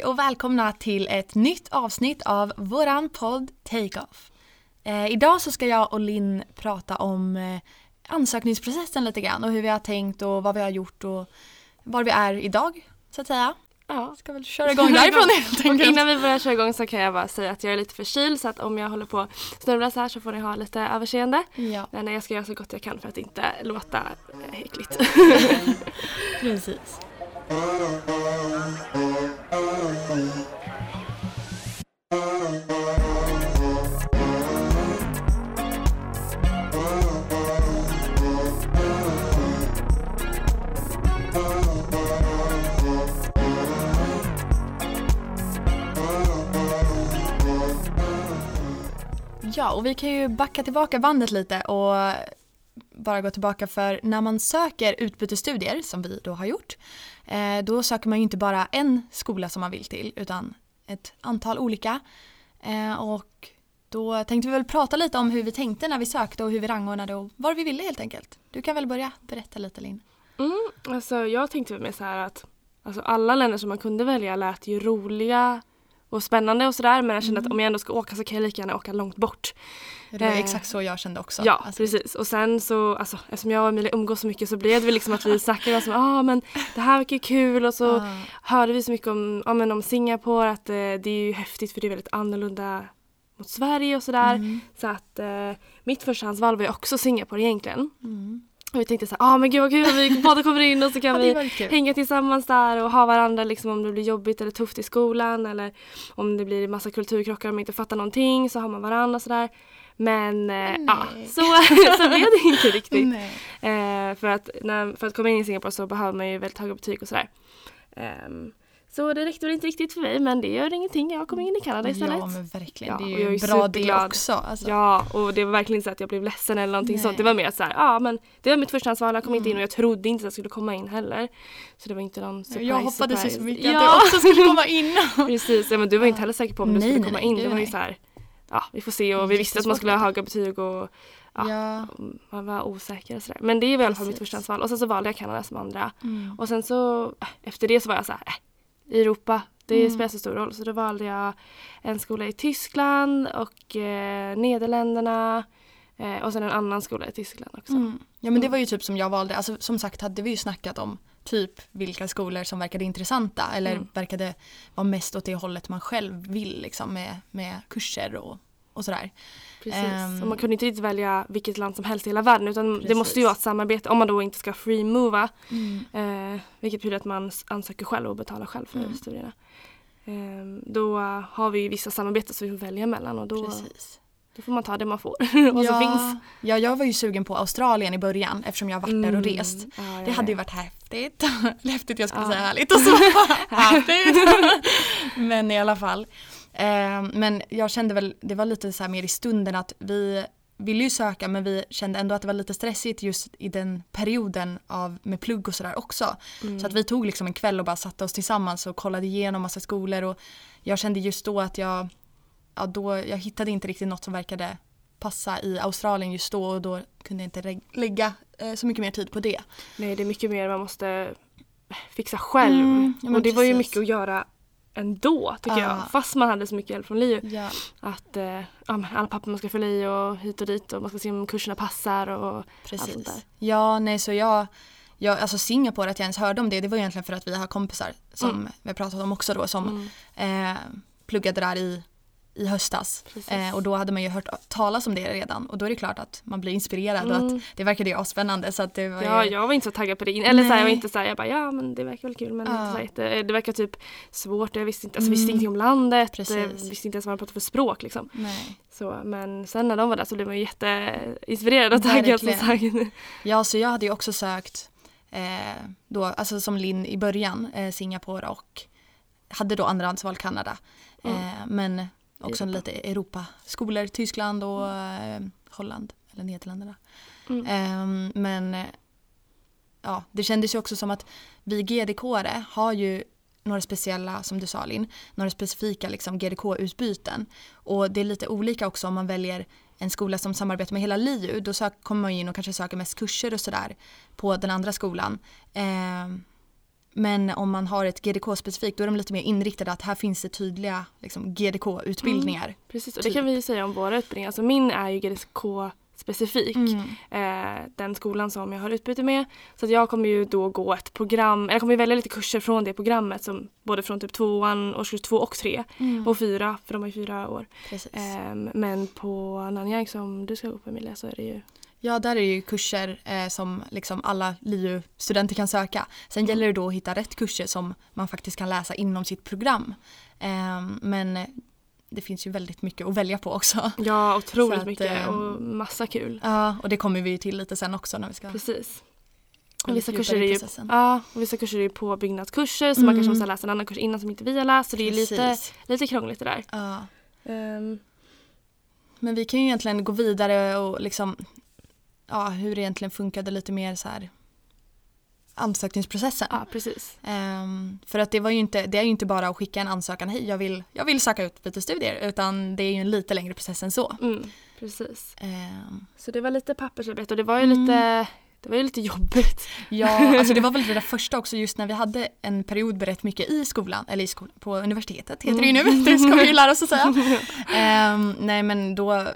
Hej och välkomna till ett nytt avsnitt av våran podd Take-Off. Eh, idag så ska jag och Linn prata om eh, ansökningsprocessen lite grann och hur vi har tänkt och vad vi har gjort och var vi är idag så att säga. Ja. Ska väl köra igång därifrån helt Och enkelt. innan vi börjar köra igång så kan jag bara säga att jag är lite förkyld så att om jag håller på och snurrar så här så får ni ha lite överseende. Ja, Men jag ska göra så gott jag kan för att inte låta äckligt. precis. Ja, och vi kan ju backa tillbaka bandet lite och bara gå tillbaka för när man söker utbytesstudier, som vi då har gjort, då söker man ju inte bara en skola som man vill till utan ett antal olika. Eh, och då tänkte vi väl prata lite om hur vi tänkte när vi sökte och hur vi rangordnade och var vi ville helt enkelt. Du kan väl börja berätta lite Linn. Mm, alltså jag tänkte med så här att alltså alla länder som man kunde välja lät ju roliga och spännande och sådär men jag kände att om jag ändå ska åka så kan jag lika gärna åka långt bort. Det var Eh, exakt så jag kände också. Ja, Alltså, precis. Och sen så, alltså, eftersom jag och Emilia umgås så mycket så blev det väl liksom att vi snackade om ah, men det här verkar kul och så ah, hörde vi så mycket om, ja, men om Singapore att eh, det är ju häftigt för det är väldigt annorlunda mot Sverige och sådär. mm, Så att eh, mitt förstahandsval var ju också Singapore egentligen. mm. Och vi tänkte så här, ah men gud vad kul om vi båda kommer in och så kan Ja, vi hänga tillsammans där och ha varandra liksom om det blir jobbigt eller tufft i skolan eller om det blir massa kulturkrockar och man inte fattar någonting så har man varandra sådär. Men eh, ja, så, så blev det inte riktigt. Eh, för, att när, för att komma in i Singapore så behöver man ju väldigt höga betyg och sådär. Ehm, så det räckte väl inte riktigt för mig men det gör ingenting. Jag kom in i Kanada istället. Ja men verkligen, Ja, det är ju är bra det superglad. också. Alltså. Ja, och det var verkligen inte så att jag blev ledsen eller någonting Nej. sånt. Det var mer så här, ja men det var mitt förstahandsval, jag kom inte in Mm. och jag trodde inte att jag skulle komma in heller. Så det var inte någon surprise. jag hoppades ju surprise. så mycket ja. att jag också skulle komma in. Precis, ja, men du var inte heller säker på om du Nej, skulle komma nej, in. Det var ju så här, ja vi får se och vi visste att man skulle ha höga betyg och Ja. Ja. man var osäker och sådär. Men det var i alla fall mitt förstahandsval. Och sen så valde jag Kanada som andra. Mm. Och sen så äh, efter det så var jag så här, äh, i Europa, det Mm. spelar så stor roll. Så då valde jag en skola i Tyskland och eh, Nederländerna eh, och sen en annan skola i Tyskland också. Mm. Ja men det var ju typ som jag valde, alltså, som sagt hade vi ju snackat om typ vilka skolor som verkade intressanta eller Mm. verkade vara mest åt det hållet man själv vill liksom med, med kurser och, och sådär. Precis. Och man kunde inte riktigt välja vilket land som helst i hela världen utan det Precis. måste ju vara ett samarbete om man då inte ska free-mova. Mm. Eh, vilket betyder att man ansöker själv och betalar själv för Mm. studierna. Eh, då har vi vissa samarbeten som vi får välja mellan och då, Precis. Då får man ta det man får. Vad ja, som finns. ja, jag var ju sugen på Australien i början eftersom jag varit där och rest. Ja, ja, Det hade ju varit häftigt. häftigt jag skulle säga härligt och så. häftigt. men i alla fall. Eh, men jag kände väl, det var lite så här mer i stunden att vi ville ju söka men vi kände ändå att det var lite stressigt just i den perioden av, med plugg och sådär också. Mm. Så att vi tog liksom en kväll och bara satte oss tillsammans och kollade igenom massa skolor och jag kände just då att jag, ja då, jag hittade inte riktigt något som verkade passa i Australien just då och då kunde jag inte lägga eh, så mycket mer tid på det. Nej, det är mycket mer man måste fixa själv. Mm, ja, och det var ju precis. mycket att göra ändå tycker Ja. jag. Fast man hade så mycket hjälp från LiU. Ja, Att eh, ja, alla papper man ska fylla i och hit och dit och man ska se om kurserna passar och allt sånt precis. där. Ja, nej så jag, jag, alltså Singapore, att jag ens hörde om det, det var egentligen för att vi har kompisar som Mm. vi har pratat om också då som Mm. eh, pluggade där i, i höstas. Precis. Eh, och då hade man ju hört talas om det redan och då är det klart att man blir inspirerad och Mm. att det verkade ju asspännande så att det var Ja, ju, jag var inte så taggad på det. Eller så här, jag var inte så här, jag bara ja men det verkar väl kul men Ja. inte så här, jätte- det verkar typ svårt. Jag visste inte, alltså, Mm. visste ingenting om landet. Precis. eh, Visste inte ens vad man pratade för språk liksom. nej. Så, men sen när de var där så blev man ju jätteinspirerad och taggad som sagt. Ja, så jag hade ju också sökt eh, då, alltså som Linn i början, eh, Singapore och hade då andrahandsval Kanada. Mm. Eh, men också Europa. lite Europa-skolor, Tyskland och eh, Holland eller Nederländerna. Mm. Eh, men ja, det kändes ju också som att vi GDK-are har ju några speciella, som du sa Linn, några specifika liksom, GDK-utbyten. Och det är lite olika också om man väljer en skola som samarbetar med hela LiU. Då sök, kommer man in och kanske söker mest kurser och sådär på den andra skolan. Eh, men om man har ett GDK specifikt då är de lite mer inriktade att här finns det tydliga liksom, GDK-utbildningar. Precis, och Typ. det kan vi ju säga om våra utbildningar. Alltså min är ju GDK specifik. Mm. Eh, den skolan som jag har utbyte med. Så att jag kommer ju då gå ett program, eller jag kommer välja lite kurser från det programmet som både från typ tvåan, årskurs två och tre Mm. och fyra, för de har ju fyra år. Precis. Ehm, men på Nanyang som du ska gå på Emilia så är det ju Ja, där är det ju kurser eh, som liksom alla LiU-studenter kan söka. Sen gäller det då att hitta rätt kurser som man faktiskt kan läsa inom sitt program. Ehm, men det finns ju väldigt mycket att välja på också. ja, otroligt att, mycket ehm, och massa kul. Ja, och det kommer vi ju till lite sen också när vi ska Precis. Och vissa, kurser är ju, ja, och vissa kurser är ju påbyggnadskurser så man kanske Mm. måste läsa en annan kurs innan som inte vi har läst. Så det är lite, Precis. lite krångligt det där. Ja. Ehm, Men vi kan ju egentligen gå vidare och liksom ja, hur det egentligen funkade lite mer så här ansökningsprocessen. ja, precis. Ehm, för att det var ju inte, det är ju inte bara att skicka en ansökan, hej jag vill, jag vill söka utbytesstudier, utan det är ju en lite längre process än så. Mm, precis. Ehm, Så det var lite pappersarbete och det var ju Mm. lite det var ju lite jobbigt. ja, alltså det var väl det där första också just när vi hade en period med rätt mycket i skolan, eller i skolan, på universitetet heter det ju nu, det ska vi ju lära oss att säga. Ehm, nej men då,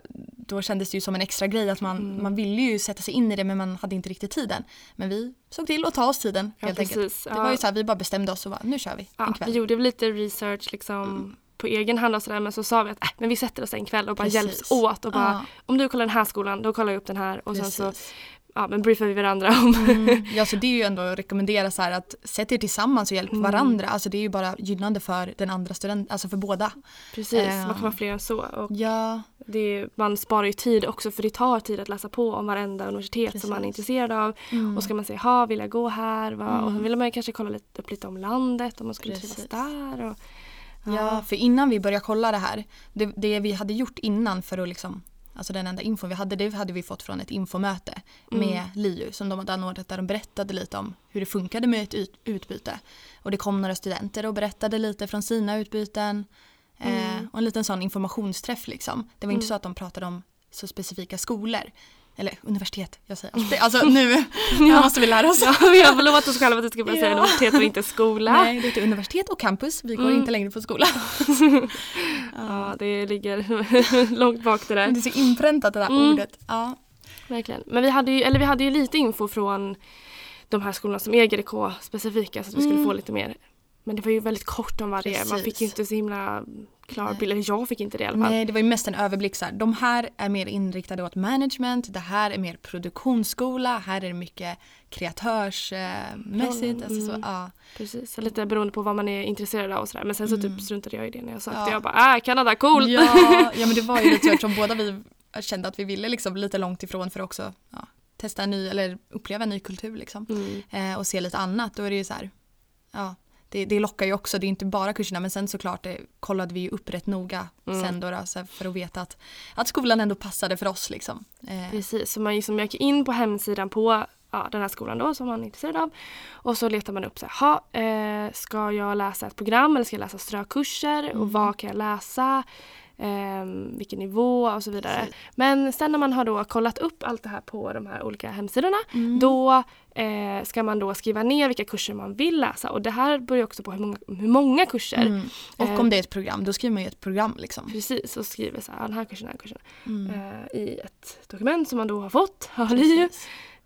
då kändes det ju som en extra grej att man, Mm. man ville ju sätta sig in i det men man hade inte riktigt tiden. Men vi såg till att ta oss tiden Ja, helt enkelt. precis. Det Ja. var ju så här, vi bara bestämde oss och bara, nu kör vi Ja, en vi kväll. gjorde väl lite research liksom på egen hand och sådär men så sa vi att äh, men vi sätter oss en kväll och bara Precis. hjälps åt och bara om du kollar den här skolan då kollar jag upp den här och sen så precis. Ja, men briefar vi varandra om Mm. Ja, så det är ju ändå att rekommendera så här att sätt er tillsammans och hjälp Mm. varandra. Alltså det är ju bara gynnande för den andra studenten, alltså för båda. Precis, Eh. man kan vara fler än så. Och Ja, är, man sparar ju tid också för det tar tid att läsa på om varenda universitet som man är Precis. intresserad av. mm. Och ska man säga, ha vill jag gå här? Va? Och Mm. så vill man ju kanske kolla lite, upp lite om landet om man skulle Precis. trivas där. Och, ja, för innan vi började kolla det här, det, det vi hade gjort innan för att liksom Alltså den enda infon vi hade, det hade vi fått från ett infomöte Mm. med LiU som de hade anordnat där de berättade lite om hur det funkade med ett ut, utbyte. Och det kom några studenter och berättade lite från sina utbyten. Eh, Mm. och en liten sån informationsträff liksom. Det var inte Mm. så att de pratade om så specifika skolor. Eller universitet, jag säger alltid. Alltså nu Ja. måste vi lära oss. Ja, vi har lovat oss själva att det ska bara säga Ja. universitet och inte skola. Nej, det heter universitet och campus. Vi går Mm. inte längre på skola. Ja, det ligger långt bak det där. Det är så inpräntat det där Mm. ordet. Ja. Verkligen. Men vi hade, ju, eller vi hade ju lite info från de här skolorna som är GDK specifika så att vi skulle Mm. få lite mer. Men det var ju väldigt kort om varje. Man Precis. fick ju inte så himla klar bild. Eller jag fick inte det i alla fall. Nej, det var ju mest en överblick. Så här. De här är mer inriktade åt management, det här är mer produktionsskola, här är det mycket kreatörsmässigt. Rollen, alltså så, mm. ja. Precis. Så lite beroende på vad man är intresserad av och sådär. Men sen så Mm. typ struntade jag i det när jag sökte. Ja. Jag bara, äh Kanada, cool! Ja, ja, men det var ju lite så eftersom båda vi kände att vi ville liksom lite långt ifrån för också ja, testa en ny, eller uppleva en ny kultur liksom. Mm. eh, och se lite annat, då är det ju så här, ja, det, det lockar ju också, det är inte bara kurserna men sen såklart det kollade vi ju upp rätt noga Mm. sen då, då för att veta att, att skolan ändå passade för oss liksom. Eh, Precis, så man liksom gick in på hemsidan på ja, den här skolan då som man är intresserad av. Och så letar man upp så här, ha, eh, ska jag läsa ett program eller ska jag läsa strökurser och Mm. vad kan jag läsa? Eh, vilken nivå och så vidare. Precis. Men sen när man har då kollat upp allt det här på de här olika hemsidorna mm. då eh, ska man då skriva ner vilka kurser man vill läsa och det här beror också på hur många, hur många kurser. Mm. Och Eh, om det är ett program, då skriver man ju ett program liksom. Precis, och skriver så här, den här kursen, den här kursen. Mm. Eh, I ett dokument som man då har fått av LiU.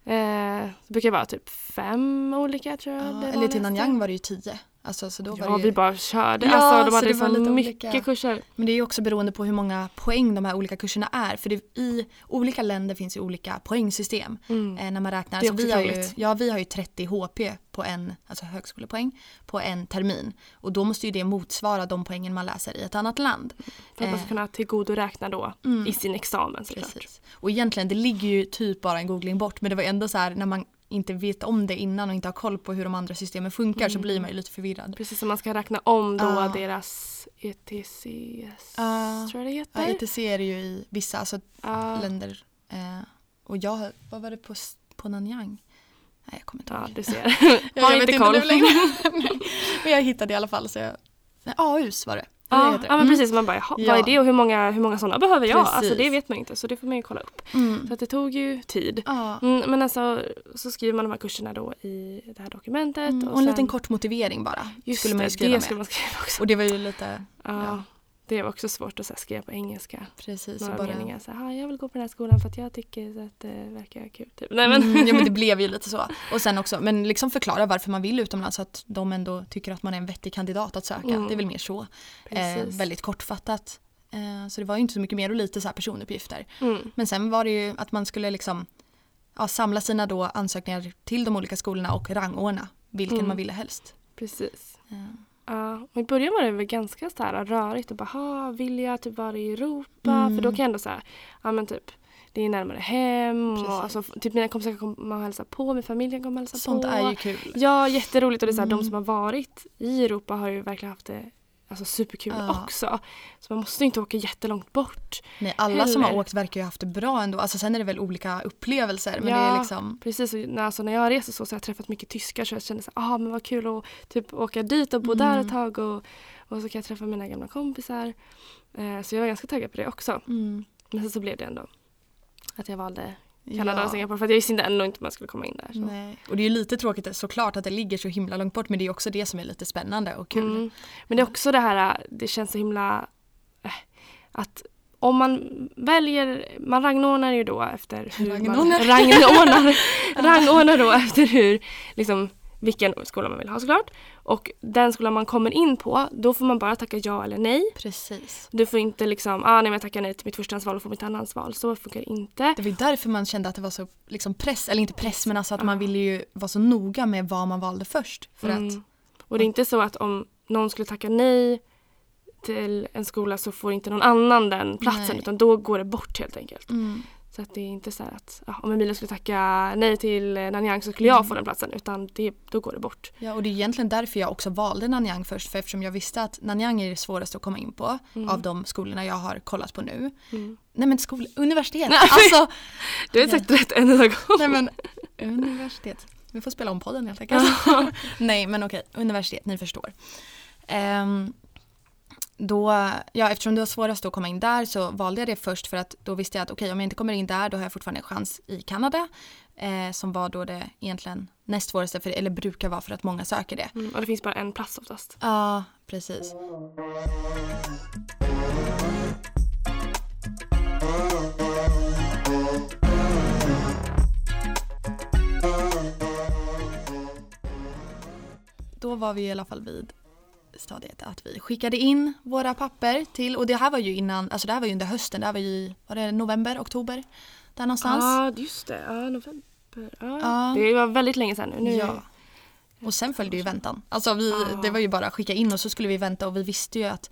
Eh, det brukar vara typ fem olika tror jag. Ja, eller till. Nanyang var det ju tio. Alltså, så då var Ja, det vi ju... bara körde. Ja, alltså, de så hade det var så lite mycket olika. kurser. Men det är ju också beroende på hur många poäng de här olika kurserna är. För det, i olika länder finns ju olika poängsystem. Mm. Eh, när man räknar. Det är Så också vi, har ju, ja, vi har ju 30 HP på en, alltså högskolepoäng, på en termin. Och då måste ju det motsvara de poängen man läser i ett annat land. För att man ska Eh, kunna tillgodoräkna då mm. i sin examen såklart. Precis. Och egentligen, det ligger ju typ bara en googling bort. Men det var ändå så här när man inte vet om det innan och inte har koll på hur de andra systemen funkar så Mm. blir man ju lite förvirrad. Precis som man ska räkna om då Ja. deras ETCS Ja. tror jag det Ja, heter. ETC är det ju i vissa alltså, Ja, länder. Eh, och jag, vad var det på, på Nanyang? Nej, jag kommer inte ja ihåg. du ser. Jag Har vet inte inte koll. nu längre. Men jag hittade i alla fall så jag, nej, AUs var det. Ja, ja men Mm. precis, man bara jaha, Ja. vad är det och hur många, hur många sådana behöver jag? Alltså det vet man inte så det får man ju kolla upp. Mm. Så att det tog ju tid. Ja. Mm, men alltså så skriver man de här kurserna då i det här dokumentet. Mm. och, Och en sen, liten kort motivering bara. just skulle man ju skriva det med. skulle man skriva också. Och det var ju lite, ja. Det var också svårt att så här, skriva på engelska. precis. Några bara, meningar. Så här, "Ah, jag vill gå på den här skolan för att jag tycker att det verkar kul. Typ. Nej, men. Mm, ja men det blev ju lite så. Och sen också, men liksom förklara varför man vill utomlands så att de ändå tycker att man är en vettig kandidat att söka. Mm. Det är väl mer så. Eh, väldigt kortfattat. Eh, så det var ju inte så mycket mer och lite så personuppgifter. Mm. Men sen var det ju att man skulle liksom ja, samla sina då ansökningar till de olika skolorna och rangordna vilken Mm. man ville helst. Precis. Eh, Ja, och i början var det väl ganska så här rörigt och bara, "Ha, vill jag typ vara i Europa? Mm. För då kan jag ändå säga, ja men typ det är närmare hem Precis. och alltså, typ mina kompisar kommer och hälsa på, min familj kan komma och hälsa Sånt på. är ju kul. Ja, jätteroligt och det är så här, Mm. de som har varit i Europa har ju verkligen haft det alltså, superkul Ja. också. Så man måste inte åka jättelångt bort. Nej, alla som har Heller. åkt verkar ju ha haft det bra ändå. Alltså sen är det väl olika upplevelser men Ja. det är liksom Precis, när, alltså, när jag reser så, så har jag träffat mycket tyskar så jag känner så här, ah, men vad kul att typ, åka dit och bo där Mm. ett tag och, och så kan jag träffa mina gamla kompisar. Eh, så jag var ganska taggad på det också. mm, Men sen så blev det ändå att jag valde Kanada och ja. Singapore för jag visste ändå inte om jag skulle komma in där. Så. Nej. Och det är ju lite tråkigt såklart att det ligger så himla långt bort men det är också det som är lite spännande och kul. Mm. Men det är också det här, det känns så himla äh, att om man väljer, man rangordnar ju då efter hur Rangordnar. man rangordnar, rangordnar då efter hur, liksom vilken skola man vill ha såklart. Och den skolan man kommer in på, då får man bara tacka ja eller nej. Precis. Du får inte liksom, ah, nej men jag tackar nej till mitt förstahandsval och får mitt andrahandsval. Så funkar det inte. Det var därför man kände att det var så liksom press, eller inte press men alltså att Ja. man ville ju vara så noga med vad man valde först. För att, Mm. Och det är inte så att om någon skulle tacka nej till en skola så får inte någon annan den platsen Nej. utan då går det bort helt enkelt. mm, Så att det är inte så att ja, om Emilia skulle tacka nej till eh, Nanyang så skulle jag Mm. få den platsen utan det, då går det bort. ja, och det är egentligen därför jag också valde Nanyang först för eftersom jag visste att Nanyang är det svåraste att komma in på Mm. av de skolorna jag har kollat på nu. Mm. Nej men skol, universitet, Nej. alltså Du har sagt rätt en enda gång. nej men universitet. Vi får spela om podden helt enkelt. nej men okej, universitet, ni förstår. Ehm, då, ja, eftersom det var svårast att komma in där så valde jag det först för att då visste jag att okej om jag inte kommer in där då har jag fortfarande en chans i Kanada. Eh, som var då det egentligen näst svåraste, för, eller brukar vara för att många söker det. Mm, och det finns bara en plats oftast. Ja, precis. Då var vi i alla fall vid stadiet att vi skickade in våra papper till, och det här var ju innan, alltså det här var ju under hösten, det här var ju var det november, oktober? Där någonstans. Ja, just det. Ja, november. Ja, Ja. Det var väldigt länge sedan nu. Ja. Och sen följde ju väntan. Alltså vi, Ja. det var ju bara att skicka in och så skulle vi vänta och vi visste ju att,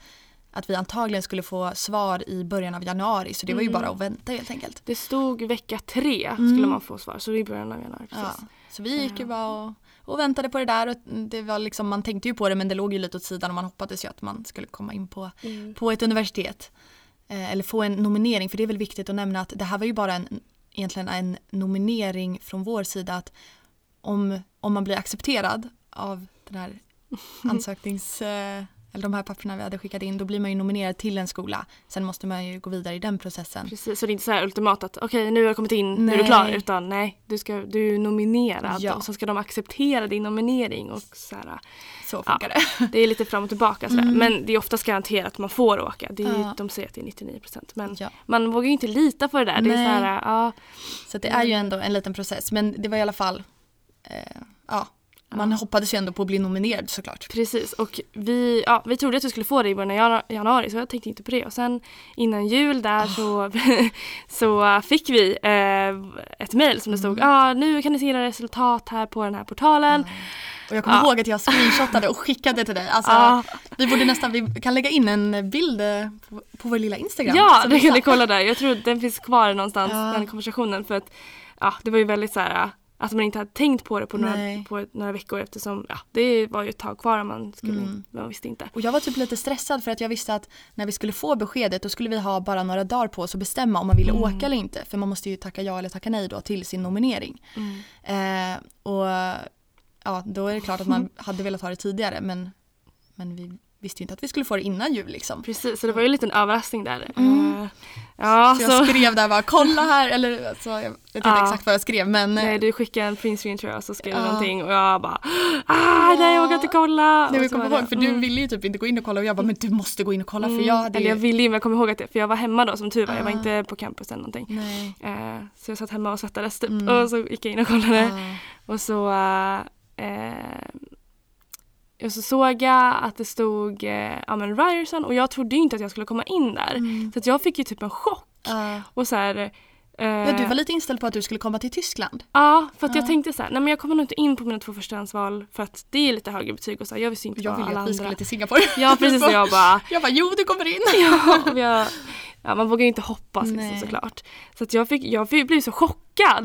att vi antagligen skulle få svar i början av januari så det var ju Mm. bara att vänta helt enkelt. Det stod vecka tre Mm. skulle man få svar så det i början av januari. Ja. Så vi gick ju bara och, och väntade på det där och det var liksom, man tänkte ju på det men det låg ju lite åt sidan och man hoppades ju att man skulle komma in på, Mm. på ett universitet. Eh, eller få en nominering för det är väl viktigt att nämna att det här var ju bara en, egentligen en nominering från vår sida att om, om man blir accepterad av den här ansöknings... Eh, eller de här papperna vi hade skickat in, då blir man ju nominerad till en skola. Sen måste man ju gå vidare i den processen. Precis, så det är inte så här ultimat att okej nu har jag kommit in, nu är du Nej. klar. Utan nej, du, ska, du är nominerad Ja. och så ska de acceptera din nominering. Och så här, Så funkar det. det är lite fram och tillbaka sådär. Mm. Men det är oftast garanterat att man får åka. Det är, ju- Ja. De säger att det är 99% Men Ja. man vågar ju inte lita på det där. Det är Nej. så här, ja, Så det är ju ändå en liten process. Men det var i alla fall, eh, ja, man hoppades ju ändå på att bli nominerad såklart. Precis och vi, ja, vi trodde att vi skulle få det i början av janu- januari så jag tänkte inte på det. Och sen innan jul där så, så fick vi eh, ett mejl som det stod Mm. ah, nu kan ni se era resultat här på den här portalen. Och jag kommer Ja. ihåg att jag screenshotade och skickade till dig. Alltså, Ja, Vi borde nästan, vi kan lägga in en bild eh, på, på vår lilla Instagram. ja det kan ni kolla där. Jag tror den finns kvar någonstans, Ja. den konversationen. För att ja, det var ju väldigt så här att man inte hade tänkt på det på några, på några veckor eftersom ja, det var ju ett tag kvar man, skulle, Mm. man visste inte. Och jag var typ lite stressad för att jag visste att när vi skulle få beskedet då skulle vi ha bara några dagar på oss att bestämma om man ville Mm. åka eller inte. För man måste ju tacka ja eller tacka nej då till sin nominering. Eh, och ja, då är det klart att man hade velat ha det tidigare men, men vi, visste ju inte att vi skulle få det innan jul liksom. Precis, så det var ju en liten överraskning där. Mm. Eh, ja, Så så, jag skrev där bara kolla här, eller alltså, jag vet inte Ja. exakt vad jag skrev men Nej, du skickade en printscreen tror jag så skrev du Ja. någonting och jag bara ah, nej jag vågar inte kolla. Nej, så kommer ihåg, för du mm. ville ju typ inte gå in och kolla och jag bara men du måste gå in och kolla för jag hade Eller jag ville ju men jag kommer ihåg att det, för jag var hemma då som tur var. Jag var Ah. inte på campus eller någonting. Nej. Eh, så jag satt hemma och svettades typ Mm. och så gick jag in och kollade. Ja. Och så, eh, och så såg jag att det stod eh, ja, men Ryerson och jag trodde inte att jag skulle komma in där. Mm. Så att jag fick ju typ en chock. Ja. Och så här, eh, Ja, du var lite inställd på att du skulle komma till Tyskland. Ja, för att Ja. jag tänkte så här, nej men jag kommer nog inte in på mina två förstahandsval för att det är lite högre betyg och så här, jag visste inte Jag vad ville alla att vi andra. skulle till Singapore. Ja precis och jag bara, Jag bara jo du kommer in. ja, jag, ja man vågar ju inte hoppas liksom, såklart. Så att jag, fick, jag blev så chockad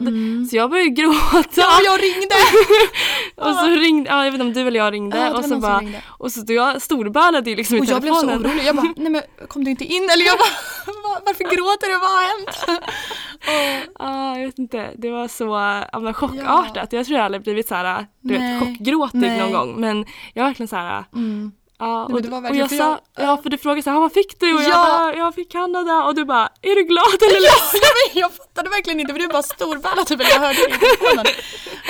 Mm. så jag började gråta. Ja jag ringde! och så ringde, ja, jag vet inte om du eller jag ringde Ja, och så bara, ringde. och så jag storbölade ju liksom i Och jag blev så telefonen. orolig. Jag bara, nej men kom du inte in? Eller jag bara, "Va- varför gråter du? Vad har hänt? Ja, jag vet inte. Det var så ja, chockartat. Jag tror jag aldrig blivit så här, du Nej. vet, chockgråtig Nej. någon gång. Men jag var verkligen så här, Mm. Ja, och, det var och jag för sa, jag- ja för du frågade så här, "Ah, vad fick du? Och jag Ja. bara, jag fick Kanada och du bara, är du glad eller ledsen? Ja, jag fattade verkligen inte för du bara storbölade typ, eller jag hörde det i telefonen.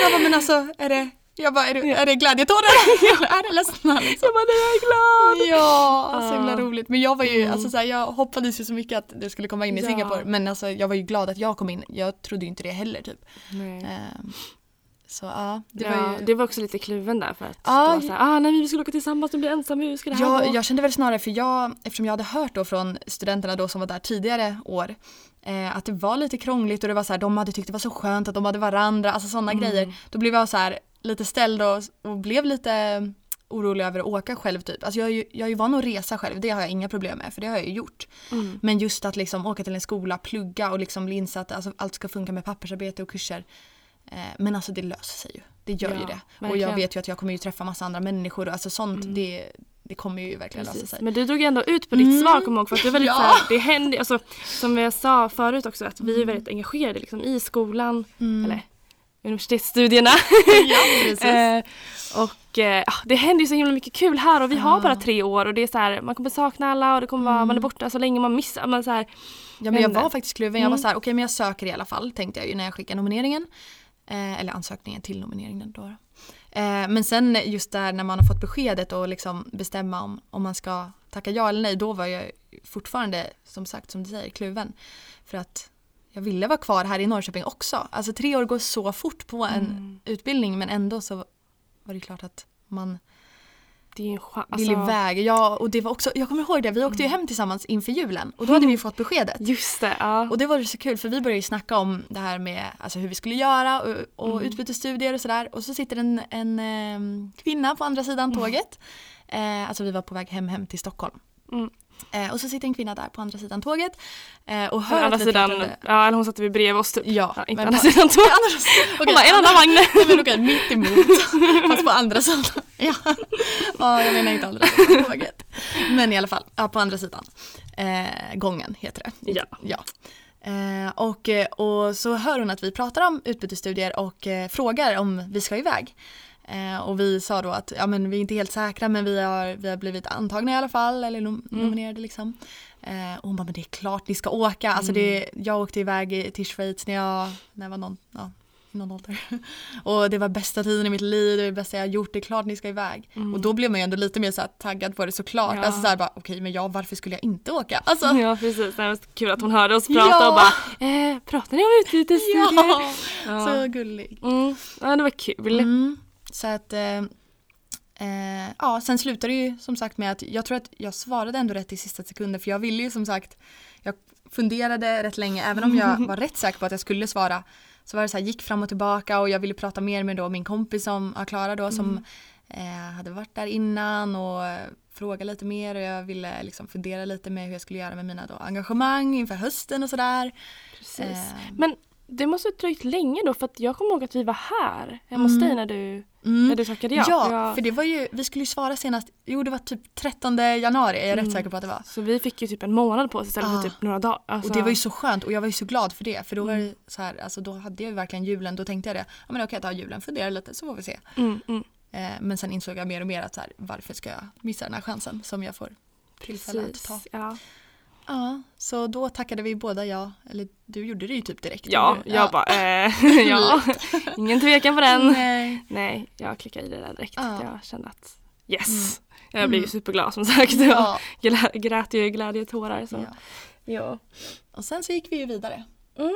Jag bara, men alltså är det, jag bara, är det, är det glädjetårar? Eller är det ledsna liksom? Jag bara, nej jag är glad. Ja, så himla roligt. Men jag var ju, Mm. alltså så här, jag hoppades ju så mycket att du skulle komma in i Ja. Singapore. Men alltså jag var ju glad att jag kom in. Jag trodde ju inte det heller typ. Nej. Ehm, så ja, det Det, var ja, ju... det var också lite kluven där för att Ja, det var så här, ah, nej vi skulle åka tillsammans, du blir ensam, hur ska det här Jag, gå? jag kände väl snarare för jag, eftersom jag hade hört då från studenterna då som var där tidigare år eh, att det var lite krångligt och det var så här, de hade tyckt det var så skönt att de hade varandra, alltså sådana Mm. grejer. Då blev jag så här lite ställd och, och blev lite orolig över att åka själv typ. Alltså jag, är ju, jag är ju van att resa själv, det har jag inga problem med för det har jag ju gjort. Mm. Men just att liksom åka till en skola, plugga och liksom bli insatt, alltså allt ska funka med pappersarbete och kurser. Eh, men alltså det löser sig ju. Det gör Ja, ju det. Och verkligen. jag vet ju att jag kommer ju träffa massa andra människor och alltså sånt Mm. det, det kommer ju verkligen lösa Precis. sig. Men du drog ändå ut på ditt Mm. svar kommer jag ihåg för att du är väldigt Ja. så här, det händer, alltså, som jag sa förut också att vi är väldigt engagerade liksom, i skolan Mm. eller universitetsstudierna. ja. Eh, och eh, det händer ju så himla mycket kul här och vi har bara tre år och det är så här, man kommer sakna alla och det kommer vara, Mm. man är borta så länge man missar. Man så här, ja, men jag var faktiskt kluven. Jag var Mm. så här, okej men jag söker i alla fall tänkte jag ju när jag skickade nomineringen. Eh, eller ansökningen till nomineringen då. Eh, men sen just där när man har fått beskedet och liksom bestämma om, om man ska tacka ja eller nej. Då var jag fortfarande som sagt som du säger kluven. För att jag ville vara kvar här i Norrköping också. Alltså tre år går så fort på en Mm. utbildning men ändå så var det klart att man det är en chans. Alltså, iväg. Ja, och det var också, jag kommer ihåg det, vi åkte ju hem tillsammans inför julen och då hade vi ju fått beskedet. just det, ja. Och det var ju så kul för vi började ju snacka om det här med alltså, hur vi skulle göra och, och Mm. utbytesstudier och sådär. Och så sitter en, en ehm, kvinna på andra sidan tåget. Eh, alltså vi var på väg hem, hem till Stockholm. Mm. Eh, och så sitter en kvinna där på andra sidan tåget. Eh, och hör andra sidan, ja eller hon satt vid bredvid oss typ. Ja, Ja, inte andra på- sidan tåget. Andra- Hon okej, bara, en annan vagn. Nej men okej, mitt emot. Fast på andra sidan. Ja, ja jag menar inte andra sidan tåget. Men i alla fall, ja, på andra sidan. Eh, gången heter det. Ja. ja. Eh, och, och så hör hon att vi pratar om utbytesstudier och eh, frågar om vi ska iväg. Eh, och vi sa då att ja, men vi är inte helt säkra men vi har, vi har blivit antagna i alla fall eller nom- Mm. nominerade liksom. Eh, och hon bara men det är klart ni ska åka. Alltså det, jag åkte iväg till Schweiz när jag, när jag var någon, ja, någon ålder. Och det var bästa tiden i mitt liv, det är det bästa jag gjort, det är klart ni ska iväg. Mm. Och då blev man ju ändå lite mer så taggad på det såklart. Ja. Alltså så här bara okej men ja varför skulle jag inte åka? Alltså, Ja precis, det var kul att hon hörde oss prata Ja. och bara eh, pratar ni om utbytesstudier? ja, Ja. så gullig. Mm. ja det var kul. Mm. Så att eh, eh, ja, sen slutade det ju som sagt med att jag tror att jag svarade ändå rätt i sista sekunden för jag ville ju som sagt jag funderade rätt länge även om jag var rätt säker på att jag skulle svara så var det så här gick fram och tillbaka och jag ville prata mer med då min kompis som ja, Klara då som eh, hade varit där innan och fråga lite mer och jag ville liksom fundera lite med hur jag skulle göra med mina då engagemang inför hösten och sådär. Precis. Eh, Men det måste ha dröjt länge då för att jag kommer ihåg att vi var här hemma hos Mm. dig när du, mm. när du tackade ja. Ja, Ja. för det var ju, vi skulle ju svara senast, jo det var typ 13 januari är jag Mm. rätt säker på att det var. Så vi fick ju typ en månad på oss istället Ah. för typ några dagar. Alltså, Och det var ju så skönt och jag var ju så glad för det för då var Mm. det så här, alltså då hade jag ju verkligen julen, då tänkte jag det, ja men okej jag tar julen, fundera lite så får vi se. mm, mm. Eh, men sen insåg jag mer och mer att så här, varför ska jag missa den här chansen som jag får tillfälle att ta. Ja. Ja, så då tackade vi båda ja. Eller du gjorde det ju typ direkt. Ja, du? jag bara eh, ja, ingen tvekan på den. Nej. Nej, jag klickade i det där direkt. Ja. Jag kände att yes. Mm. Jag blev ju Mm. superglad som sagt. Ja. Jag grät ju glädjetårar. Så. ja. Ja. Och sen så gick vi ju vidare. Mm.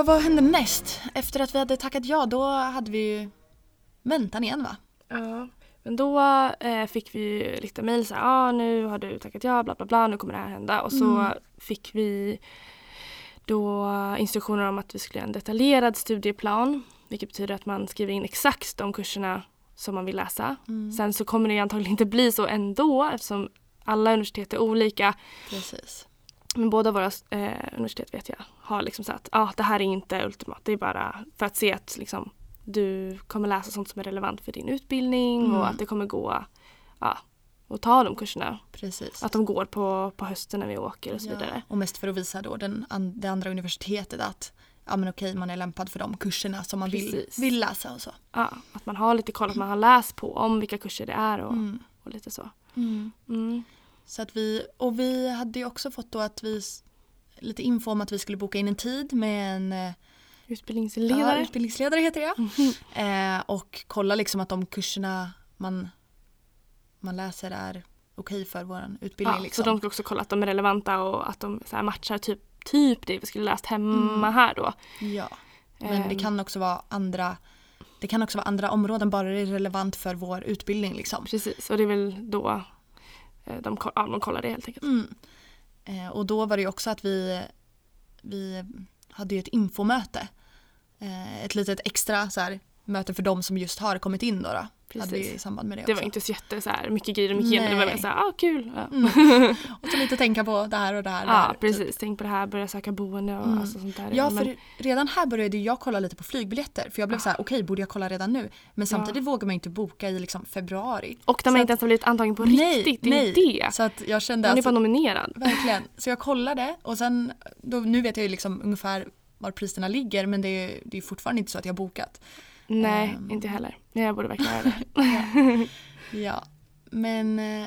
Ja, vad hände näst? Efter att vi hade tackat ja, då hade vi ju väntan igen va? Ja, men då eh, fick vi ju lite mejl så här, ah, nu har du tackat ja, bla bla bla, nu kommer det här hända. Och så Mm. fick vi då instruktioner om att vi skulle göra en detaljerad studieplan, vilket betyder att man skriver in exakt de kurserna som man vill läsa. Mm. Sen så kommer det ju antagligen inte bli så ändå eftersom alla universitet är olika. Precis. Men båda våra eh, universitet vet jag har liksom sagt att ah, det här är inte ultimat. Det är bara för att se att liksom, du kommer läsa sånt som är relevant för din utbildning Mm. och att det kommer gå ja, att ta de kurserna. Precis. Att de går på, på hösten när vi åker och så Ja, vidare. Och mest för att visa då den, det andra universitetet att ja men okej man är lämpad för de kurserna som man vill, vill läsa och så. Ja, att man har lite koll, att man har läst på om vilka kurser det är och, Mm. och lite så. Mm. Så att vi, och vi hade ju också fått då att vi, lite info om att vi skulle boka in en tid med en eh, Utbildningsledare. Ja, utbildningsledare heter Mhm. eh, Och kolla liksom att de kurserna man, man läser är okej för vår utbildning. Ja, liksom. Så de ska också kolla att de är relevanta och att de matchar typ, typ det vi skulle läst hemma Mm. här då. Ja, men det Ehm, kan också vara andra det kan också vara andra områden bara det är relevant för vår utbildning. Liksom. Precis, och det är väl då Eh, de, ja, de kollar det helt enkelt. Mm. Eh, och då var det ju också att vi, vi hade ju ett infomöte. Eh, ett litet extra så här, möte för de som just har kommit in då. då. Hade vi Precis. i samband med det, Det också. var inte så jätte så här, mycket grejer de gick igenom, det var mer såhär, ah kul. Ja, Mm. Och så lite tänka på det här och det här. ja här, typ. precis, tänk på det här, börja söka boende och Mm. alltså sånt där. Ja, Men- för redan här började jag kolla lite på flygbiljetter. För jag blev så här, okej, borde jag kolla redan nu? Men samtidigt vågar man ju inte boka i liksom februari. och när så man inte ens har blivit antagen på Nej, riktigt, det är nej. det. Så att jag kände Man är alltså, bara nominerad. verkligen. Så jag kollade och sen, då, nu vet jag ju liksom ungefär var priserna ligger men det är, det är fortfarande inte så att jag har bokat. Nej, Ehm. inte heller. Nej, jag borde verkligen göra det. Ja, men eh,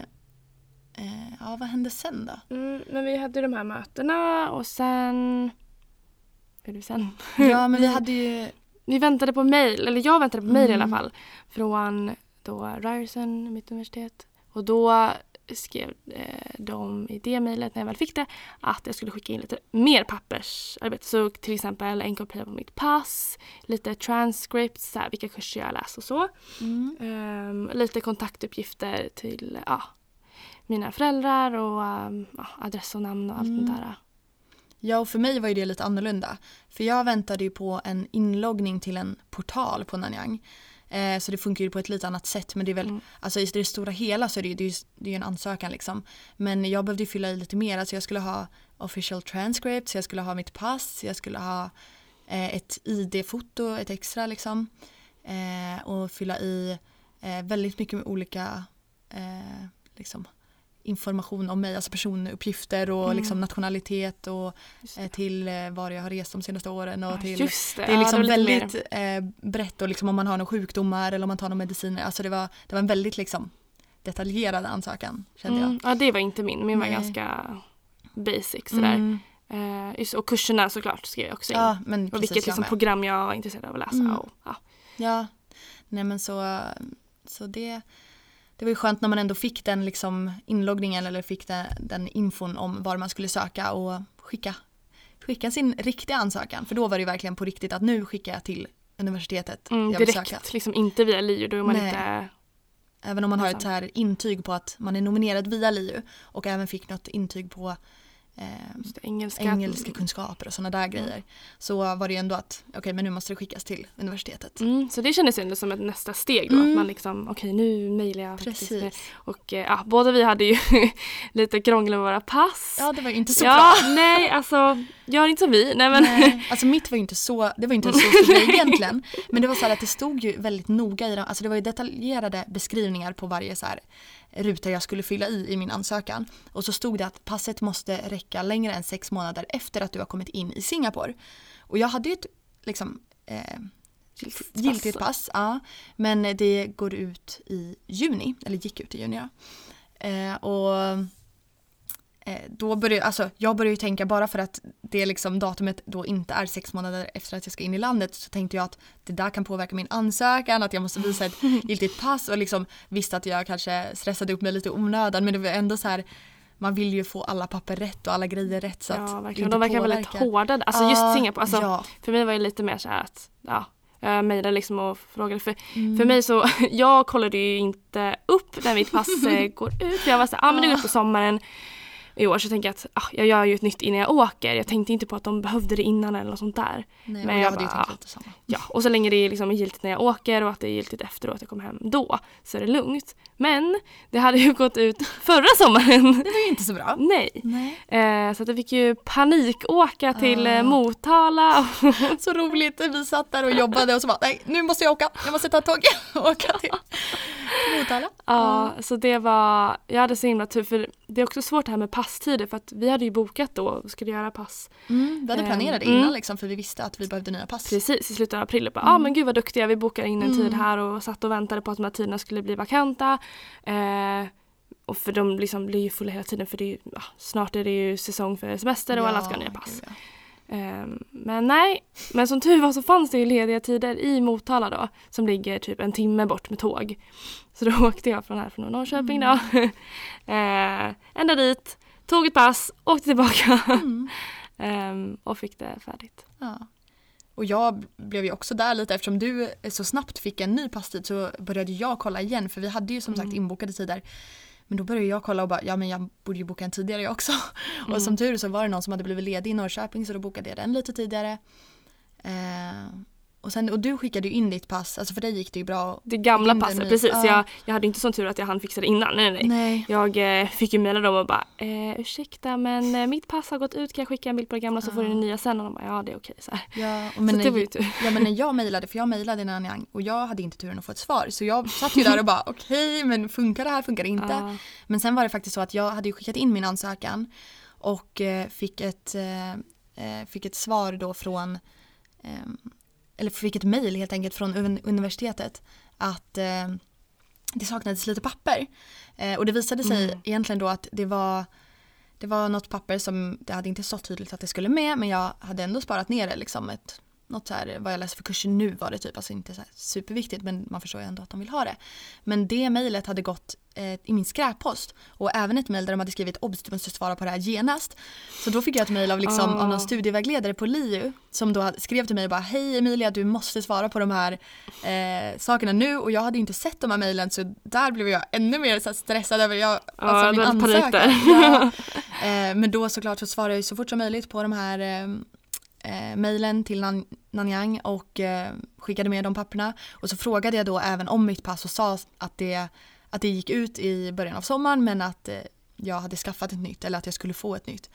eh, ja, vad hände sen då? Mm, men vi hade de här mötena och sen... Vad gjorde vi sen? Ja, men vi hade ju, Vi väntade på mejl, eller jag väntade på mejl i alla Mm. fall. Från då Ryerson, mitt universitet. Och då skrev eh, de i det mejlet när jag väl fick det att jag skulle skicka in lite mer pappersarbete. Så till exempel en kopia på mitt pass, lite transcripts, så här, vilka kurser jag läst och så. mm, Ehm, lite kontaktuppgifter till ja, mina föräldrar och ehm, ja, adress och namn och allt Mm. sånt där. ja och för mig var det lite annorlunda. För jag väntade ju på en inloggning till en portal på Nanyang. Eh, så det funkar ju på ett lite annat sätt men det är väl, Mm. alltså i det stora hela så är det ju, det är ju, det är ju en ansökan liksom. Men jag behövde ju fylla i lite mer, alltså jag skulle ha official transcripts, jag skulle ha mitt pass, jag skulle ha eh, ett ID-foto, ett extra liksom. Eh, och fylla i eh, väldigt mycket med olika eh, liksom, information om mig, alltså personuppgifter och Mm. liksom nationalitet och eh, det. till eh, var jag har rest de senaste åren och Ja, till Just det, det är ja, liksom lite mer- väldigt eh, brett och liksom om man har några sjukdomar eller om man tar några mediciner. Alltså det var, det var en väldigt liksom detaljerad ansökan kände jag. Mm, ja, det var inte min. Min var Nej. ganska basic sådär. Mm. Eh, just, och kurserna såklart skrev jag också in. Ja, men och vilket jag liksom med. program jag var intresserad av att läsa. Mm. Och, ja. Ja, nej men så, så det, det var ju skönt när man ändå fick den liksom inloggningen eller fick den, den infon om var man skulle söka och skicka, skicka sin riktiga ansökan. För då var det ju verkligen på riktigt att nu skickar jag till universitetet mm, jag vill direkt, söka. liksom inte via LiU. Då är man Nej. inte... Även om man har ett Ensam. så här intyg på att man är nominerad via LiU och även fick något intyg på det, engelska. engelska kunskaper och sådana där grejer. Så var det ju ändå att okej men nu måste det skickas till universitetet. Mm, så det kändes ju ändå som ett nästa steg då. Mm. Att man liksom, okej nu mejlar jag. faktiskt Precis. Och eh, ja, båda vi hade ju lite krångel med våra pass. Ja det var ju inte så ja, bra. nej alltså, gör inte som vi. Nej men. Nej, alltså mitt var ju inte så, det var inte så stor grej egentligen. Men det var så att det stod ju väldigt noga i dem, alltså det var ju detaljerade beskrivningar på varje så här ruta jag skulle fylla i i min ansökan. Och så stod det att passet måste räcka längre än sex månader efter att du har kommit in i Singapore. Och jag hade ju ett liksom, eh, Giltigt pass. ja. Men det går ut i juni, eller gick ut i juni ja. Eh, och då började, alltså jag började ju tänka bara för att det liksom datumet då inte är sex månader efter att jag ska in i landet så tänkte jag att det där kan påverka min ansökan, att jag måste visa ett giltigt pass och liksom visste att jag kanske stressade upp mig lite i onödan men det var ändå så här man vill ju få alla papper rätt och alla grejer rätt så Ja, att verkligen. De verkar väldigt hårda. Alltså just Singapore. Alltså, ja. För mig var det lite mer så här att ja, jag mejlade liksom och frågade. För, Mm. för mig så, jag kollade ju inte upp när mitt pass eh, går ut. Jag var så här, ah, men det går ut på sommaren i år. Så tänker jag att ah, jag gör ju ett nytt innan jag åker. Jag tänkte inte på att de behövde det innan eller något sånt där. Nej, Men jag jag hade ju bara, tänkt ja. lite samma. Ja, och så länge det är liksom giltigt när jag åker och att det är giltigt efteråt jag kommer hem då så är det lugnt. Men det hade ju gått ut förra sommaren. Det var ju inte så bra. Nej. Nej. Eh, så att jag fick ju panikåka till eh, Ah. Motala. Så roligt, vi satt där och jobbade och så bara nej nu måste jag åka, jag måste ta ett tåg och åka till Motala. Ja, så det var, jag hade så himla tur för det är också svårt det här med passtider för att vi hade ju bokat då och skulle göra pass Mm, vi hade Ehm, planerat det mm. innan liksom för vi visste att vi behövde nya pass. precis i slutet av april och bara, ja ah, men gud vad duktiga, vi bokade in en tid Mm. här och satt och väntade på att de här tiderna skulle bli vakanta. Eh, och för de liksom blir ju fulla hela tiden för det är ju, ja, snart är det ju säsong för semester och alla ska ha nya pass. gud, ja. Ehm, men nej, men som tur var så fanns det ju lediga tider i Motala då som ligger typ en timme bort med tåg. Så då åkte jag från här från Norrköping då. uh, ända dit, tog ett pass, åkte tillbaka Mm. ehm, och fick det färdigt. Ja. Och jag blev ju också där lite eftersom du så snabbt fick en ny passtid så började jag kolla igen för vi hade ju som sagt Mm. inbokade tider. Men då började jag kolla och bara, ja men jag borde ju boka en tidigare jag också. Mm. Och som tur så var det någon som hade blivit ledig i Norrköping så då bokade jag den lite tidigare. Eh, och, sen, och du skickade ju in ditt pass, alltså för dig gick det ju bra. Det gamla den passet, precis. ja. Jag, jag hade inte sån tur att jag hann fixa det innan. Nej, nej. Nej. Jag eh, fick ju mejla dem och bara eh, ursäkta men eh, mitt pass har gått ut, kan jag skicka en bild på det gamla så får du det nya sen? Och de bara ja det är okej. Så, här. Ja, och så men, det var när, ju tur. ja, men när jag mejlade, för jag mejlade Nanyang och jag hade inte turen att få ett svar. Så jag satt ju där och bara okej men funkar det här, funkar det inte? Ja. Men sen var det faktiskt så att jag hade ju skickat in min ansökan och eh, fick, ett, eh, eh, fick ett svar då från, eh, eller fick ett mejl helt enkelt från un- universitetet att eh, det saknades lite papper. Eh, och det visade sig Mm. egentligen då att det var det var något papper som det hade inte stått tydligt att det skulle med men jag hade ändå sparat ner det liksom ett något så här, vad jag läser för kurser nu var det typ, alltså inte så här superviktigt men man förstår ju ändå att de vill ha det. Men det mejlet hade gått eh, i min skräppost och även ett mejl där de hade skrivit obs du måste svara på det här genast. Så då fick jag ett mejl av, liksom, Ah. av någon studievägledare på LiU som då skrev till mig och bara hej Emilia du måste svara på de här eh, sakerna nu och jag hade inte sett de här mejlen så där blev jag ännu mer så stressad över jag, alltså, var lite panik där. Ja. Eh, men då såklart så svarade jag så fort som möjligt på de här eh, mejlen till Nan- Nanyang och eh, skickade med de papperna. Och så frågade jag då även om mitt pass och sa att det, att det gick ut i början av sommaren men att eh, jag hade skaffat ett nytt eller att jag skulle få ett nytt.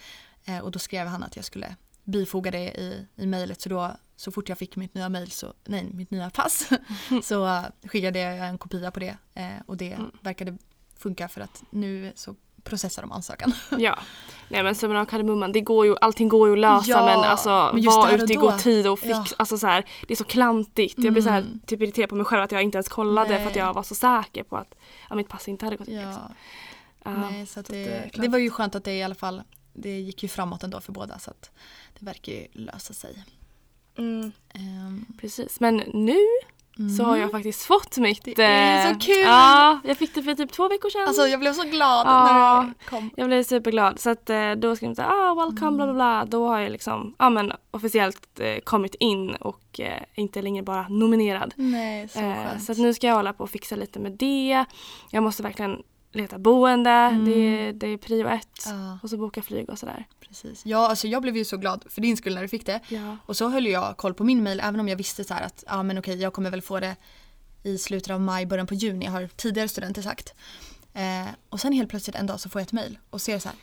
Eh, och då skrev han att jag skulle bifoga det i, i mejlet så då så fort jag fick mitt nya mejl, så, nej mitt nya pass, så eh, skickade jag en kopia på det eh, och det Mm. verkade funka för att nu så processar de ansökan. Ja, nej men summan av kardemumman, det går ju, allting går ju att lösa Ja, men alltså men var ute i god tid och fix, Ja. alltså så här, det är så klantigt. Jag blir så här Mm. typ irriterad på mig själv att jag inte ens kollade Nej. för att jag var så säker på att ja, mitt pass inte hade gått. Ja, Liksom. Ja, nej, så att så det det, det, var ju skönt att det i alla fall det gick ju framåt ändå för båda så att det verkar ju lösa sig. mm, Ehm, precis, men nu så har mm. jag faktiskt fått mitt... Det är eh, så kul! Ja, jag fick det för typ två veckor sedan. Alltså jag blev så glad Ja. när det kom. Jag blev superglad. Så att eh, då skrev de såhär, ah welcome bla bla bla. Då har jag liksom, ja men officiellt eh, kommit in och eh, inte längre bara nominerad. Nej, så Eh, så att nu ska jag hålla på och fixa lite med det. Jag måste verkligen leta boende, Mm. det, det är prio ett. Ja, Och så boka flyg och sådär. precis. Ja, alltså jag blev ju så glad för din skull när du fick det. Ja. Och så höll jag koll på min mail även om jag visste så att ja men okej jag kommer väl få det i slutet av maj, början på juni har tidigare studenter sagt. Eh, och sen helt plötsligt en dag så får jag ett mail och ser så här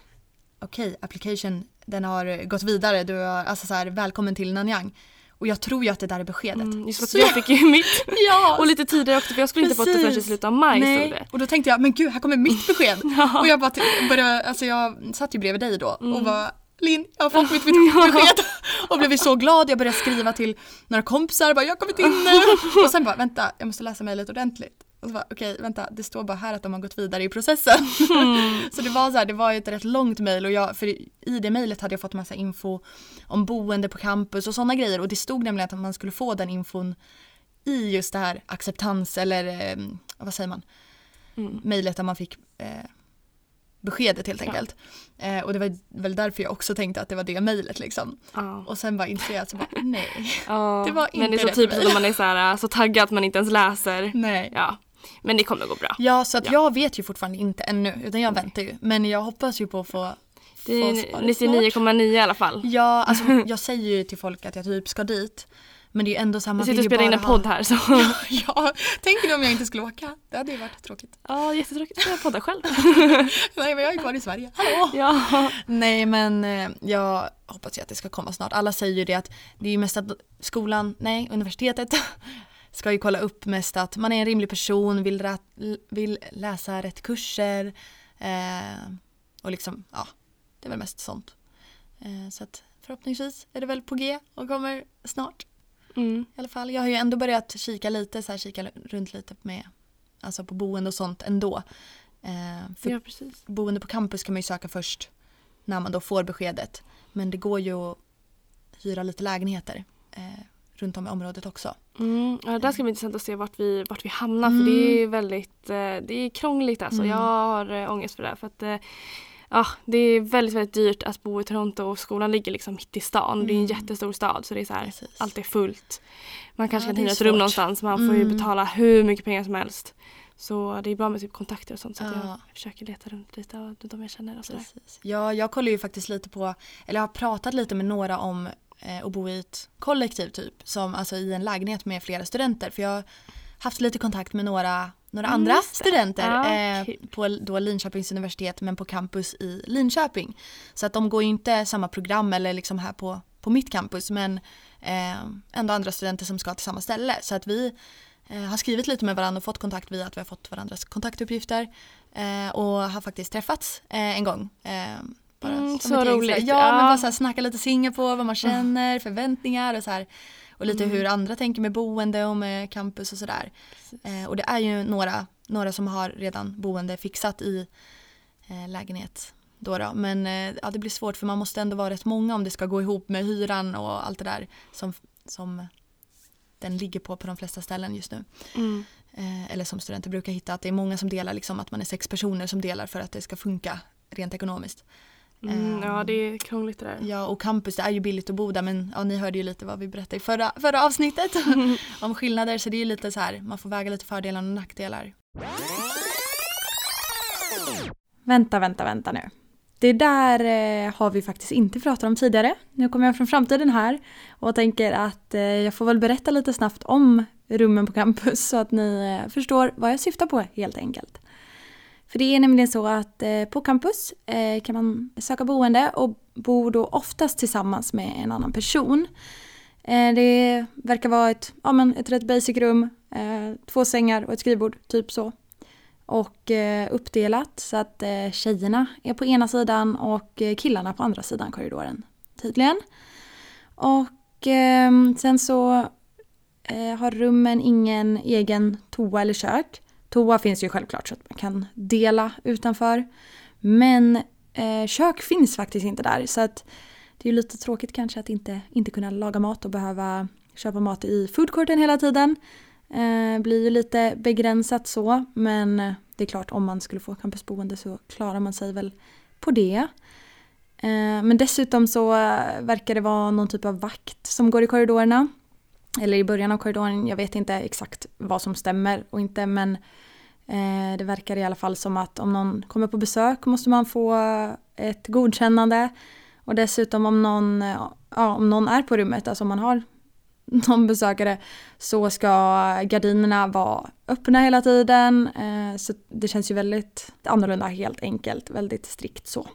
okej application den har gått vidare, du har, alltså så här välkommen till Nanyang. Och jag tror ju att det där är beskedet. Mm, just Så jag fick ju mitt. Ja! Och lite tidigare också för jag skulle inte fått det förrän i Precis. slutet av maj Nej, det. och då tänkte jag, men gud här kommer mitt besked. Ja. Och jag bara började, alltså jag satt ju bredvid dig då Mm. och bara Linn, jag har fått mitt, mitt besked. Och blev så glad, jag började skriva till några kompisar, bara jag har kommit in nu. Och sen bara vänta, jag måste läsa mejlet ordentligt. Och så bara okej, vänta, det står bara här att de har gått vidare i processen. Mm. så det var så här, det var ett rätt långt mejl och jag, för i det mejlet hade jag fått massa info om boende på campus och sådana grejer och det stod nämligen att man skulle få den infon i just det här acceptans eller eh, vad säger man, Mm. mejlet där man fick eh, beskedet helt Ja. enkelt. Eh, och det var väl därför jag också tänkte att det var det mejlet liksom. Ja. Och sen bara insåg jag att så bara, nej, Ja, Det var men det är inte så typiskt när man är så, här, så taggad att man inte ens läser. nej. Ja, men det kommer gå bra. Ja, så att Ja. jag vet ju fortfarande inte ännu, utan jag väntar ju. Men jag hoppas ju på att få, Det är svaret snart. 99,9 i alla fall. Ja, alltså jag säger ju till folk att jag typ ska dit. Men det är ju ändå samma Vi sitter och spelar in en podd här så. Ja, tänker ni om jag inte skulle åka? Det hade ju varit tråkigt. Ja, jättetråkigt spela poddar själv. Nej, men jag är kvar i Sverige. Hallå! Ja. Nej men eh, jag hoppas ju att det ska komma snart. Alla säger ju det att det är ju mest att skolan, nej universitetet ska ju kolla upp mest att man är en rimlig person, vill, rä- vill läsa rätt kurser eh, och liksom ja, det är väl mest sånt. Eh, så att förhoppningsvis är det väl på G och kommer snart Mm. i alla fall. Jag har ju ändå börjat kika lite, så här, kika runt lite med alltså på boende och sånt ändå. Eh, för ja, precis. boende på campus kan man ju söka först när man då får beskedet. Men det går ju att hyra lite lägenheter eh, runt om i området också. Mm. Ja, det där ska bli intressant att se vart vi, vart vi hamnar Mm. för det är väldigt eh, det är krångligt alltså. Mm. Jag har eh, ångest för det här, för att eh, ja, det är väldigt, väldigt dyrt att bo i Toronto och skolan ligger liksom mitt i stan. Det är en Mm. jättestor stad så det är så här, allt är fullt. Man kanske Ja, kan det hyra ett rum någonstans man får ju Mm. betala hur mycket pengar som helst. Så det är bra med typ kontakter och sånt så Ja. jag försöker leta runt lite av de jag känner och sådär. Ja, jag kollar ju faktiskt lite på, eller jag har pratat lite med några om eh, att bo i ett kollektiv typ, som alltså i en lägenhet med flera studenter. För jag har haft lite kontakt med några, några Mm, andra det. studenter Ja, eh, kul. på då Linköpings universitet men på campus i Linköping. Så att de går ju inte samma program eller liksom här på, på mitt campus men eh, ändå andra studenter som ska till samma ställe. Så att vi har skrivit lite med varandra och fått kontakt via att vi har fått varandras kontaktuppgifter och har faktiskt träffats en gång. Bara Mm, så roligt. sådär. Ja, men Ja. bara så här, snacka lite Singapore, vad man känner, förväntningar och så här. Och lite Mm. hur andra tänker med boende och med campus och sådär. Eh, och det är ju några, några som har redan boende fixat i eh, lägenhet. Då då. Men eh, ja, det blir svårt för man måste ändå vara rätt många om det ska gå ihop med hyran och allt det där som, som den ligger på på de flesta ställen just nu. Mm. Eh, eller som studenter brukar hitta att det är många som delar, liksom att man är sex personer som delar för att det ska funka rent ekonomiskt. Mm, ja Ehm, det är krångligt det där. Ja och campus det är ju billigt att bo där men ja, ni hörde ju lite vad vi berättade i förra, förra avsnittet om skillnader så det är ju lite så här man får väga lite fördelar och nackdelar. Vänta, vänta, vänta nu. Det där eh, har vi faktiskt inte pratat om tidigare. Nu kommer jag från framtiden här och tänker att eh, jag får väl berätta lite snabbt om rummen på campus så att ni eh, förstår vad jag syftar på helt enkelt. För det är nämligen så att eh, på campus eh, kan man söka boende och bor då oftast tillsammans med en annan person. Eh, det verkar vara ett, ja, men ett rätt basic rum, två sängar och ett skrivbord, typ så. Och uppdelat så att tjejerna är på ena sidan och killarna på andra sidan korridoren tydligen. Och ehm, sen så har rummen ingen egen toa eller kök. Toa finns ju självklart så att man kan dela utanför. Men eh, kök finns faktiskt inte där så att det är ju lite tråkigt kanske att inte, inte kunna laga mat och behöva köpa mat i foodcourten hela tiden. Eh, blir ju lite begränsat så men det är klart om man skulle få campusboende så klarar man sig väl på det. Eh, men dessutom så eh, verkar det vara någon typ av vakt som går i korridorerna. Eller i början av korridoren, jag vet inte exakt vad som stämmer och inte men eh, det verkar i alla fall som att om någon kommer på besök måste man få ett godkännande. Och dessutom om någon, ja, om någon är på rummet, alltså om man har någon besökare så ska gardinerna vara öppna hela tiden. Eh, så det känns ju väldigt annorlunda helt enkelt, väldigt strikt så.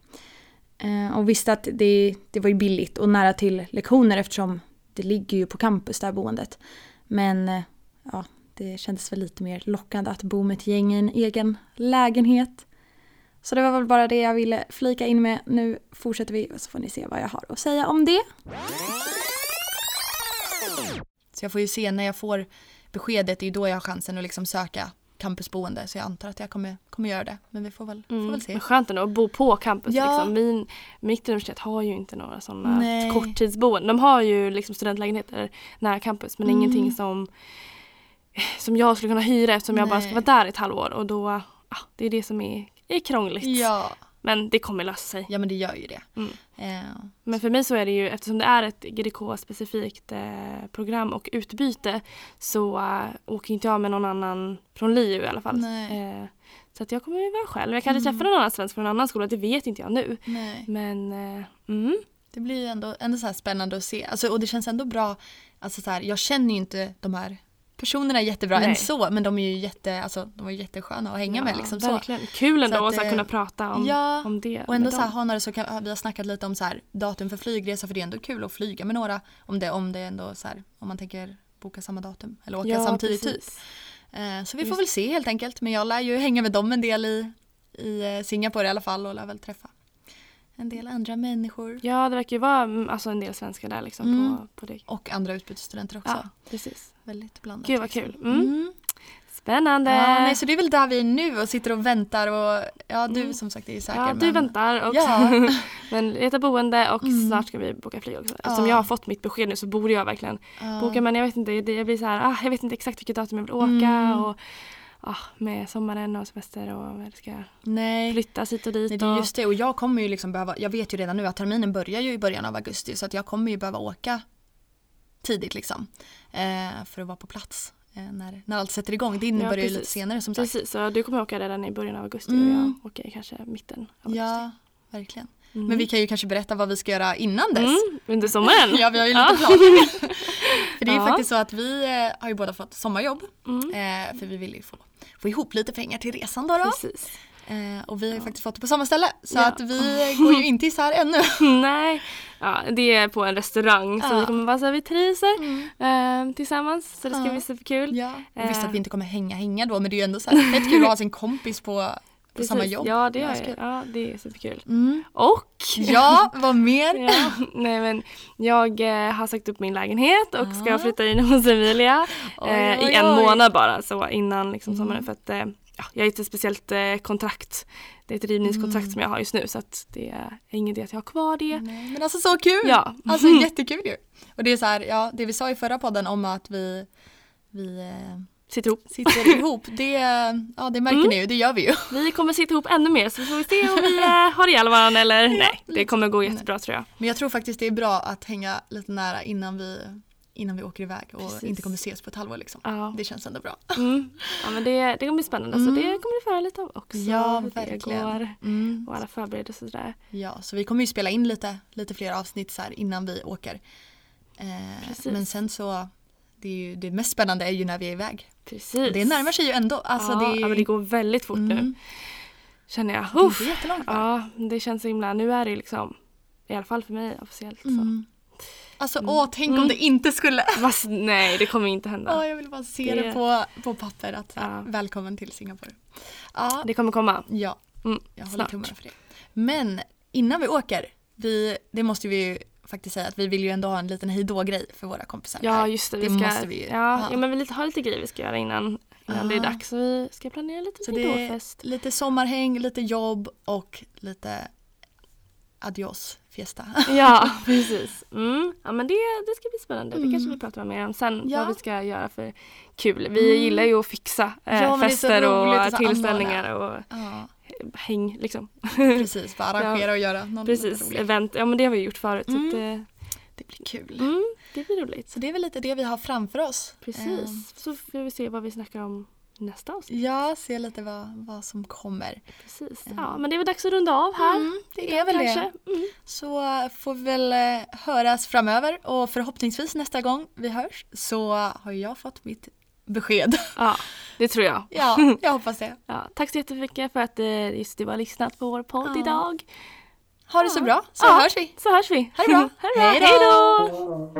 Eh, och visst att det, det var ju billigt och nära till lektioner eftersom det ligger ju på campus det här boendet. Men eh, ja, det kändes väl lite mer lockande att bo med ett gäng i en egen lägenhet. Så det var väl bara det jag ville flika in med. Nu fortsätter vi så får ni se vad jag har att säga om det. Så jag får ju se när jag får beskedet, det är ju då jag har chansen att liksom söka campusboende. Så jag antar att jag kommer, kommer göra det. Men vi får väl, får Mm. väl se. Men skönt ändå att bo på campus. Ja. Liksom. Min, mitt universitet har ju inte några sådana Nej. korttidsboenden. De har ju liksom studentlägenheter nära campus men Mm. ingenting som, som jag skulle kunna hyra eftersom jag bara Nej. ska vara där ett halvår. Och då, ja, det är det som är, är krångligt. Ja. Men det kommer lösa sig. ja, men det gör ju det. Mm. Eh, Men för mig så är det ju, eftersom det är ett GDK-specifikt eh, program och utbyte så eh, åker inte jag med någon annan från LiU i alla fall. Nej. Eh, så att jag kommer ju vara själv. Jag kanske Mm. träffar någon annan svensk från en annan skola, det vet inte jag nu. nej. Men eh, mm, Det blir ju ändå, ändå så spännande att se. Alltså, och det känns ändå bra. Alltså, så här, jag känner ju inte de här personerna jättebra Nej. än så. Men de är ju jätte, alltså, de är jättesköna att hänga med. ja, Liksom, så. Kul ändå Så att, så eh, kunna prata om, ja, om det. Och ändå med så här, dem. ha några så kan, vi har snackat lite om så här, datum för flygresa för det är ändå kul att flyga med några. Om det, om det ändå så här, om man tänker boka samma datum eller åka ja, samtidigt typ. Eh, så vi Just. får väl se helt enkelt. Men jag lär ju hänga med dem en del i, i eh, Singapore i alla fall och lär väl träffa en del andra människor. Ja, det verkar ju vara mm, alltså, en del svenskar där liksom Mm. på, på det. Och andra utbytesstudenter också. Ja, precis. Väldigt blandat. Gud vad liksom. kul. Mm. Mm. Spännande! Ja, nej, så det är väl där vi är nu och sitter och väntar och ja du Mm. som sagt är säker. Ja, du men... väntar och Ja. men letar boende och Mm. snart ska vi boka flyg också. Eftersom Ja. jag har fått mitt besked nu så borde jag verkligen boka men jag vet inte, jag blir så här, ah, jag vet inte exakt vilket datum jag vill åka Mm. och ah, med sommaren och semester och ska Nej. flyttas hit och dit. Nej, det är just det och jag kommer ju liksom behöva, jag vet ju redan nu att terminen börjar ju i början av augusti så att jag kommer ju behöva åka tidigt liksom. Eh, för att vara på plats eh, när, när allt sätter igång. Din Ja, börjar ju lite senare som sagt. Precis, så du kommer åka redan i början av augusti Mm. och jag åker kanske mitten av augusti. Ja, verkligen. Mm. Men vi kan ju kanske berätta vad vi ska göra innan dess. mm, under sommaren. Ja, vi har ju lite planer. för det är ju Ja. faktiskt så att vi eh, har ju båda fått sommarjobb. Mm. Eh, för vi vill ju få, få ihop lite pengar till resan då. då. Precis. Eh, och vi har ju Ja. faktiskt fått det på samma ställe. Så Ja. att vi går ju inte isär ännu. Nej, ja, det är på en restaurang så vi kommer vara servitriser eh, tillsammans så det ska bli superkul. Ja. Och visst Eh. att vi inte kommer hänga hänga då men det är ju ändå så här fett kul att ha sin kompis på, på samma jobb. Ja, det jag. Ja, det är superkul. Mm. Och Ja, vad mer? Ja, nej men jag eh, har sagt upp min lägenhet och ska flytta in hos Emilia Oj, eh, oj, i en oj. månad bara så innan liksom, Mm. sommaren för att eh, ja, jag har ett speciellt eh, kontrakt. Det är ett rivningskontrakt Mm. som jag har just nu så att det är ingen idé att jag har kvar det. Nej, men alltså så kul! Ja. Alltså jättekul ju. Och det är så här, ja det vi sa i förra podden om att vi, vi eh, Sitter ihop. sitter ihop, det, ja det märker Mm. ni ju, det gör vi ju. Vi kommer sitta ihop ännu mer så får vi se om vi eh, har ihjäl varandra eller nej. Det kommer gå jättebra tror jag. Men jag tror faktiskt det är bra att hänga lite nära innan vi, innan vi åker iväg och Precis. inte kommer ses på ett halvår liksom. Ja, Det känns ändå bra. mm. ja men det, det kommer bli spännande så Mm. det kommer vi få höra lite om också. Ja, verkligen. går Mm. och alla förberedelser och sådär. Ja, så vi kommer ju spela in lite, lite fler avsnitt så innan vi åker. Eh, men sen så, det, är ju, det mest spännande är ju när vi är iväg. Precis. Det närmar sig ju ändå. Alltså ja, det, är, ja, men det går väldigt fort nu Mm. känner jag. Det är Uff. jättelångt kvar. Ja, det känns så himla, nu är det liksom, i alla fall för mig officiellt så. Mm. Alltså Mm. åh, tänk Mm. om det inte skulle. Fast, nej, det kommer inte hända. Åh, jag vill bara se det, Det- på, på papper att Ja. välkommen till Singapore. Ja, Det kommer komma. ja Mm, jag håller snart. tummarna för det. Men innan vi åker, vi, det måste vi ju faktiskt säga att vi vill ju ändå ha en liten hejdå-grej för våra kompisar. Ja, just det. Vi Det ska, måste vi ju Ja, ha. ja, men vi har lite grejer vi ska göra innan, innan det är Ja. dags. Så vi ska planera lite Så det hejdåfest. lite sommarhäng, lite jobb och lite adios fiesta. Ja, precis. Mm. Ja, men det, det ska bli spännande. Det Mm. kanske vi pratar mer om sen. Ja. Vad vi ska göra för kul. Vi Mm. gillar ju att fixa eh, Ja, det fester och så tillställningar och Ja, häng liksom. precis. Bara arrangera och göra något Precis, roligt. event. Ja men det har vi gjort förut. Så Mm. att, eh, Det blir kul. mm, det blir roligt. Så det är väl lite det vi har framför oss. Precis. Ehm, Så får vi se vad vi snackar om nästa avsnitt. Ja, se lite vad, vad som kommer. Precis. Mm. Ja men det är väl dags att runda av här. Mm, det är väl kanske. det. Mm. Så får vi väl eh, höras framöver och förhoppningsvis nästa gång vi hörs så har jag fått mitt besked. Ja, det tror jag. Ja, jag hoppas det. Ja, tack så jättemycket för att eh, just du har lyssnat på vår podd Ja. idag. Ha det så bra så Ja. hörs vi. Så hörs vi. Ha det bra. Ha det bra. Hej då. Hej då!